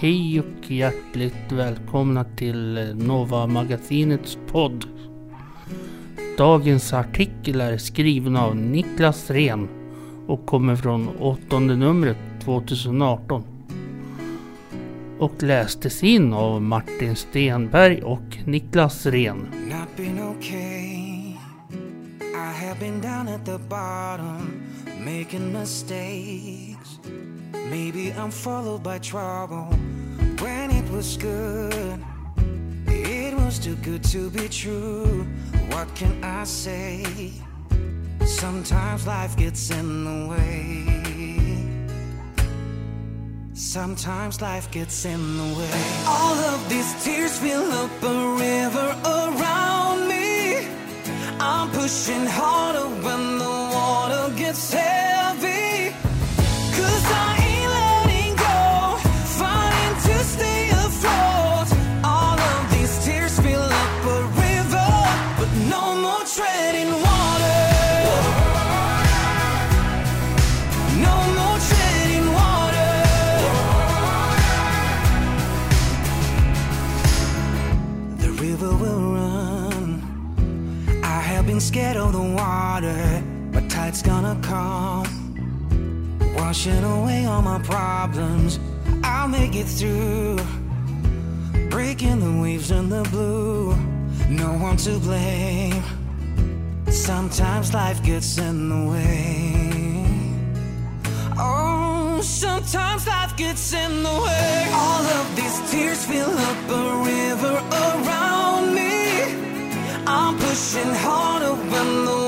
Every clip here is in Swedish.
Hej och hjärtligt välkomna till Nova Magasinets podd. Dagens artikel är skriven av Niklas Ren och kommer från åttonde numret 2018. Och lästes in av Martin Stenberg och Niklas Ren. Not Maybe I'm followed by trouble when it was good. It was too good to be true. What can I say? Sometimes life gets in the way. Sometimes life gets in the way. All of these tears fill up a river around me. I'm pushing harder when the water gets heavy. But gonna come. Washing away all my problems, I'll make it through. Breaking the waves in the blue, no one to blame. Sometimes life gets in the way. Oh, sometimes life gets in the way. All of these tears fill up a river around me. I'm pushing harder when the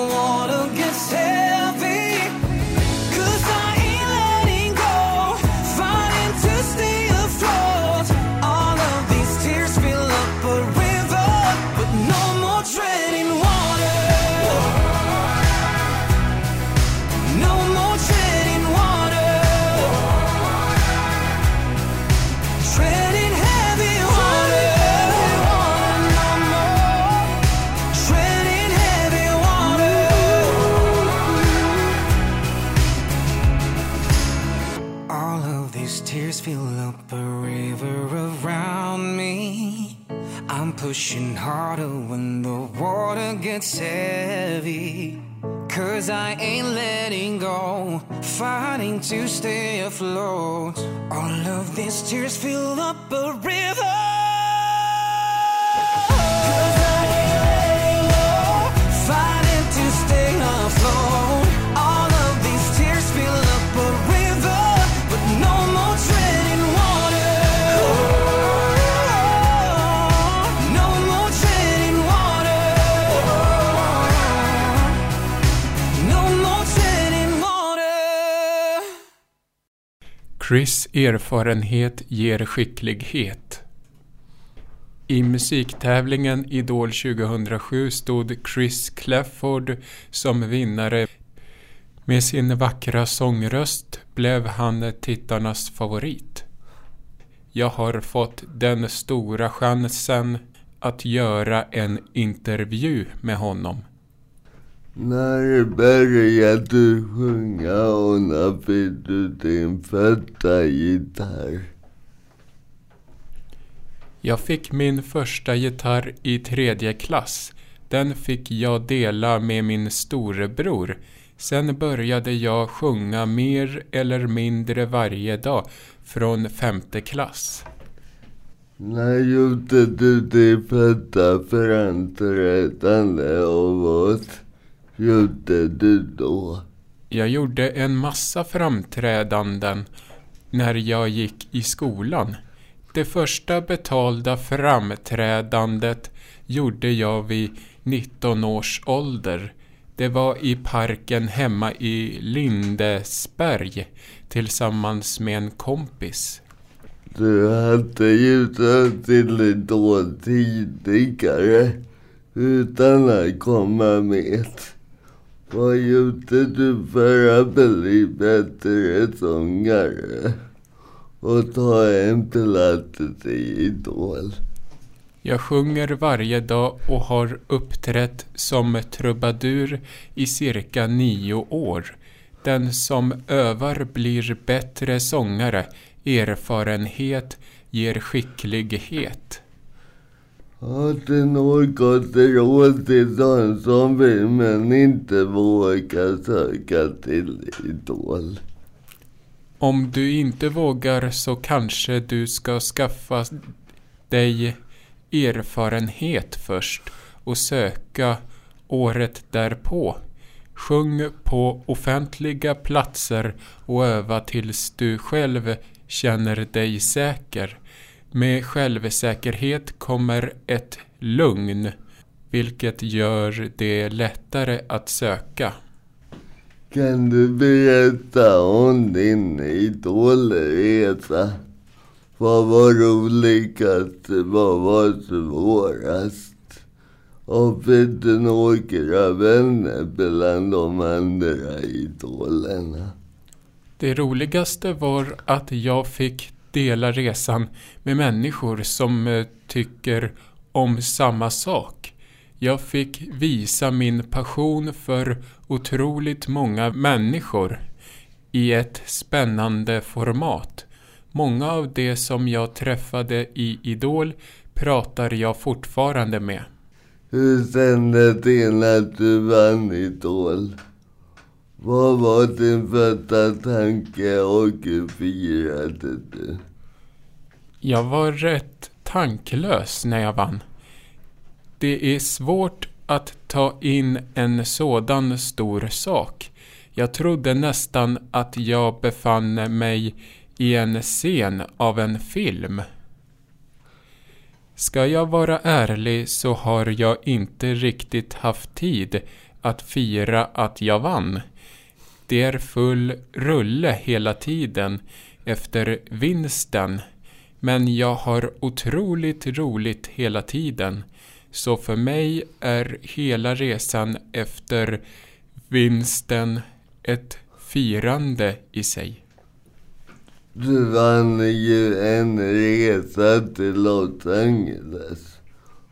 these tears fill up a river around me. I'm pushing harder when the water gets heavy. Cause I ain't letting go, fighting to stay afloat. All of these tears fill up a river. Cause I ain't letting go, fighting to stay afloat. Chris erfarenhet ger skicklighet. I musiktävlingen Idol 2007 stod Chris Clafford som vinnare. Med sin vackra sångröst blev han tittarnas favorit. Jag har fått den stora chansen att göra en intervju med honom. När började du sjunga och när fick du din första gitarr? Jag fick min första gitarr i tredje klass. Den fick jag dela med min storebror. Sen började jag sjunga mer eller mindre varje dag från femte klass. När gjorde du din första framträdande och vad gjorde du då? Jag gjorde en massa framträdanden när jag gick i skolan. Det första betalda framträdandet gjorde jag vid 19 års ålder. Det var i parken hemma i Lindesberg tillsammans med en kompis. Du hade ju sökt till Idol tidigare utan att komma med. Vad gjorde du för att bli bättre sångare? Och ta en plats i Idol? Jag sjunger varje dag och har uppträtt som trubadur i cirka nio år. Den som övar blir bättre sångare. erfarenhet ger skicklighet. Att en något råd till de som vill men inte vågar söka till Idol? Om du inte vågar så kanske du ska skaffa dig erfarenhet först och söka året därpå. Sjung på offentliga platser och öva tills du själv känner dig säker. Med självsäkerhet kommer ett lugn, vilket gör det lättare att söka. Kan du berätta om din idolresa? Vad var roligast? Vad var svårast? Och fick du några vänner bland de andra idolerna? Det roligaste var att jag fick dela resan med människor som eh, tycker om samma sak. Jag fick visa min passion för otroligt många människor i ett spännande format. Många av de som jag träffade i Idol pratar jag fortfarande med. Hur kändes det när du vann Idol? Vad var din första tanke och hur firade du? Jag var rätt tanklös när jag vann. Det är svårt att ta in en sådan stor sak. Jag trodde nästan att jag befann mig i en scen av en film. Ska jag vara ärlig så har jag inte riktigt haft tid att fira att jag vann. Det är full rulle hela tiden efter vinsten. Men jag har otroligt roligt hela tiden. Så för mig är hela resan efter vinsten ett firande i sig. Du vann ju en resa till Los Angeles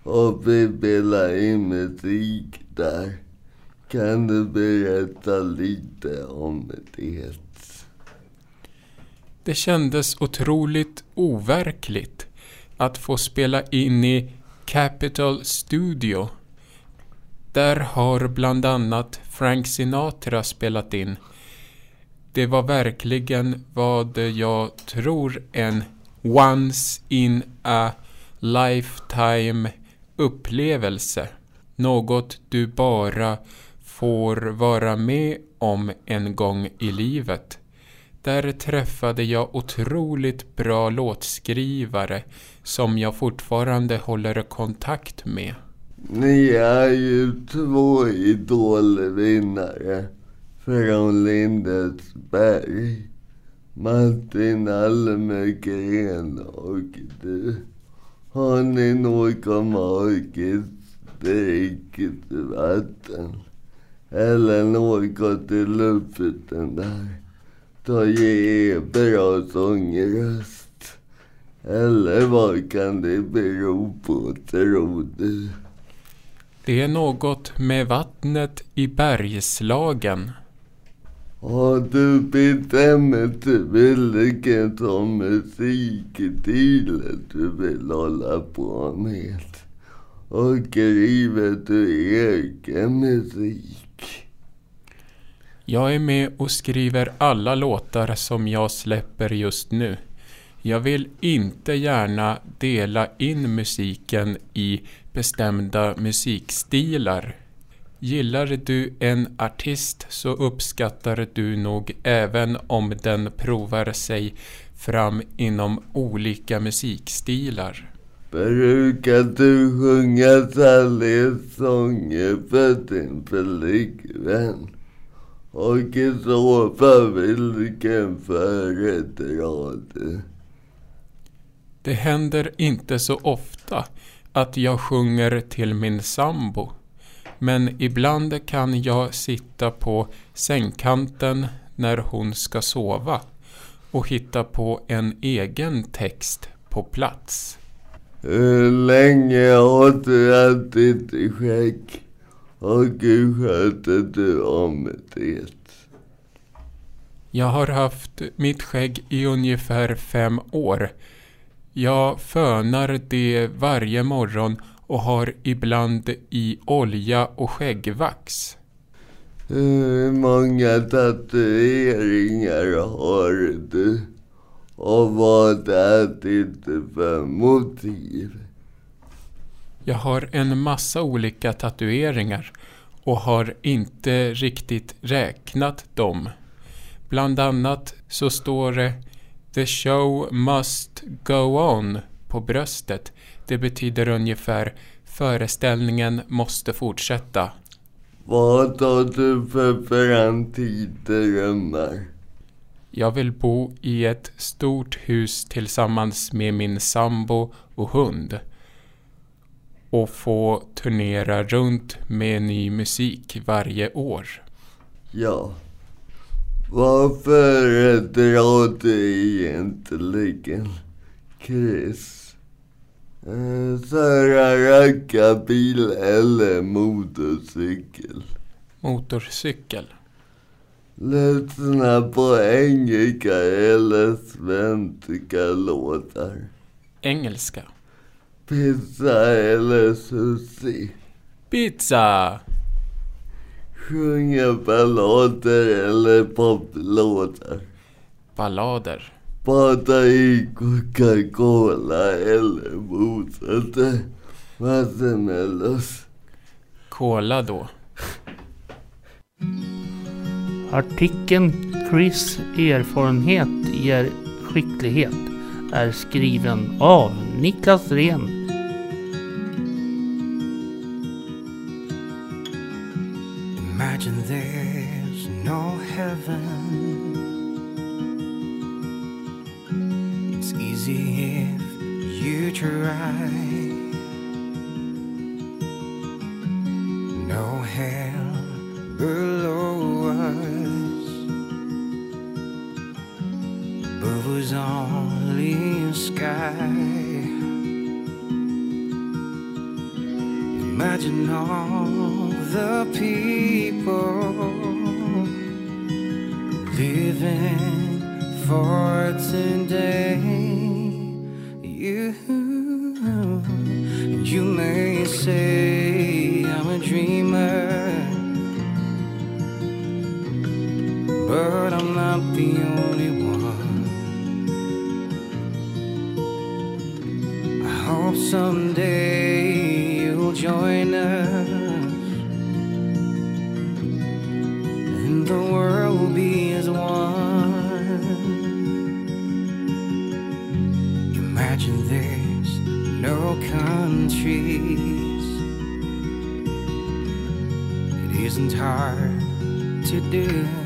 och vi spelade in musik där. Kan du berätta lite om det? Det kändes otroligt overkligt att få spela in i Capital Studio. Där har bland annat Frank Sinatra spelat in. Det var verkligen vad jag tror en once in a lifetime upplevelse. Något du bara får vara med om en gång i livet. Där träffade jag otroligt bra låtskrivare som jag fortfarande håller kontakt med. Ni är ju två idolvinnare från Lindesberg. Martin Almgren och du. Har ni något magiskt dricksvatten? Eller något i luften där? Då ger bra sångröst. Eller vad kan det bero på, tror du? Det är något med vattnet i Bergslagen. Har du bestämt vilken som musikstil du vill hålla på med? Och skriver du egen musik? Jag är med och skriver alla låtar som jag släpper just nu. Jag vill inte gärna dela in musiken i bestämda musikstilar. Gillar du en artist så uppskattar du nog även om den provar sig fram inom olika musikstilar. Brukar du sjunga kärlekssånger för din flickvän? Och i så fall vilken föredrar du? Det händer inte så ofta att jag sjunger till min sambo. Men ibland kan jag sitta på sängkanten när hon ska sova och hitta på en egen text på plats. Hur länge har du ditt skägg? Och hur sköter du om det? Jag har haft mitt skägg i ungefär fem år. Jag fönar det varje morgon och har ibland i olja och skäggvax. Hur många tatueringar har du? Och vad är det för motiv? Jag har en massa olika tatueringar och har inte riktigt räknat dem. Bland annat så står det The show must go on på bröstet. Det betyder ungefär föreställningen måste fortsätta. Vad har du för framtidsdrömmar? Jag vill bo i ett stort hus tillsammans med min sambo och hund. Och få turnera runt med ny musik varje år. Ja. Vad föredrar du egentligen, Chris? Eh, Köra rackarbil eller motorcykel? Motorcykel. Lyssna på engelska eller svenska låtar? Engelska. Pizza eller sushi? Pizza! Sjunga ballader eller poplåtar? Ballader. Bada i Coca-Cola eller motsatte marshmallows? Cola då. Artikeln Chris erfarenhet ger skicklighet är skriven av Niklas Ren. There's no heaven. It's easy if you try. No hell below us. Above was only a sky. Imagine all the people living for today. You, you may say I'm a dreamer, but I'm not the only one. I hope someday you'll join us. Countries. It isn't hard to do.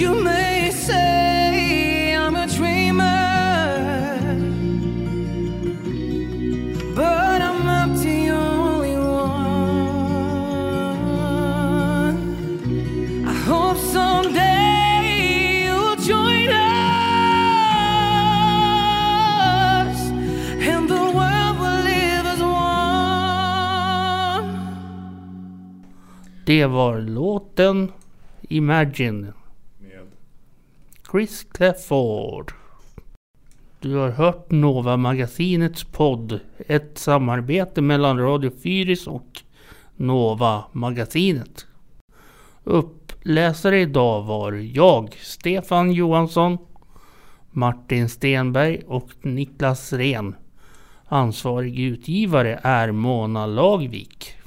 You may say I'm a dreamer, but I'm not the only one. I hope someday you'll join us and the world will live as one. Det var låten Imagine Chris Clafford. Du har hört Nova Magasinets podd. Ett samarbete mellan Radio Fyris och Nova Magasinet. Uppläsare idag var jag, Stefan Johansson, Martin Stenberg och Niklas Ren. Ansvarig utgivare är Mona Lagvik.